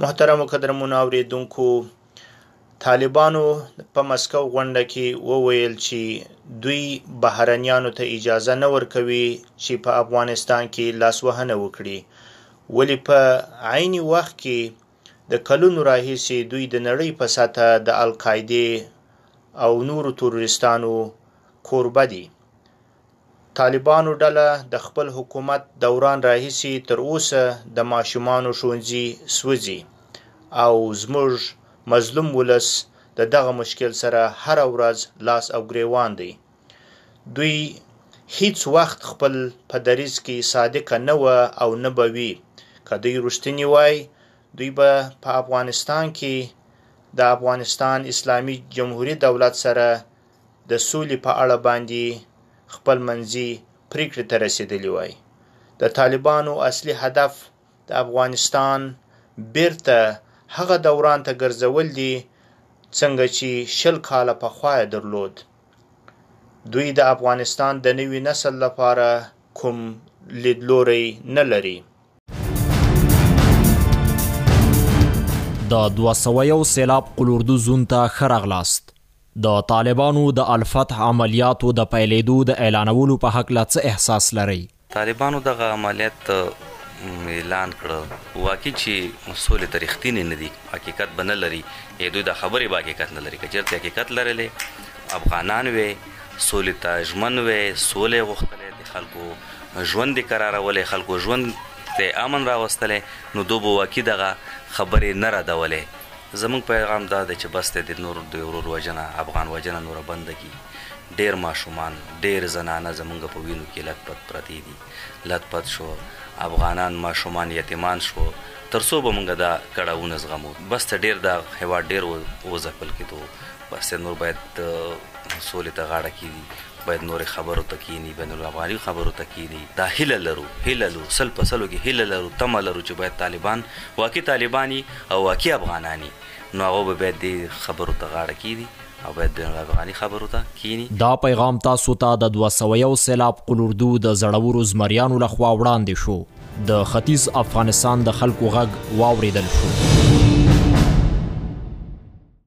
محترم قدرمن اوریدونکو طالبانو په مسکو غونډه کې وویل چې دوی بهرنیانو ته اجازه نه ورکوي چې په افغانستان کې لاسوهنه وکړي ولی په عین وخت کې د کلونو راهیسې دوی د نړۍ په سطح د القاعده او نورو تروریستانو کوربه دي طالبانو ډله د خپل حکومت دوران راهیسې تر اوسه د ماشومانو ښوونځي سوځي او زموږ مظلوم ولس د دغه مشکل سره هره ورځ لاس او ګریوان دی. دوی هیڅ وخت خپل په دریځ کې صادق نه وه او نه به وي. که دوی رښتیني وای، دوی به په افغانستان کې د افغانستان اسلامي جمهوري دولت سره د سولې په اړه باندې خپل منځي پرېکړې ته رسېدلي وای. د طالبانو اصلي هدف د افغانستان بېرته هغه دوران ته ګرځول دي څنګه چې شل کاله پخوا یې درلود. دوی د افغانستان د نوي نسل لپاره کوم لیدلوری نه لري. د دوه سوه یو سېلاب قلوردو زون ته ښه راغلاست. د طالبانو د الفتح عملیاتو د پیلېدو د اعلانولو په هکله څه احساس لرئ؟ طالبانو دغه عملیات اعلان کړ واقعي چي سولې ته رښتینې نه دي حقیقت به نه لري ای دوی دا خبرې به حقیقت نه لري که چېرته حقیقت لرلی افغانان وې سولې ته ژمن وې سولې غوښتلې د خلکو ژوند دې قرارولې خلکو ژوند ته امن راوستلی نو دوی به واقعي دغه خبرې نه ردولې زموږ پیغام دا دی چې بس دی د نور د ورور وژنه افغان وژنه نوره بنده کړي ډیر ماشومان ډیر زنانه زموږ په وینو کې لت پت پرتې دي لت پت شو افغانان ماشومان یتیمان شو تر څو به موږ دا کړاوونه زغمو بس دی ډیر دا هیواد ډیر وځپل کیدو بس دی نور باید سولې ته غاړه کیدي. باید نورې خبرو ته کیني بین الافغاني خبرو ته کیني دا هیله لرو هیله لرو سل په سلو کې هیله لرو تمه لرو چې باید طالبان واقعي طالبان یي او واقعي افغانان یي نو هغو به بیا دې خبرو ته غاړه کیدي او باید بین الافغاني خبرو ته کیني. دا پیغام تاسو ته د دوه سوه یو سیلاب قول اردو د زړورو زمریانو له خوا وړاندې شو د ختیځ افغانستان د خلکو غږ واوریدل شو.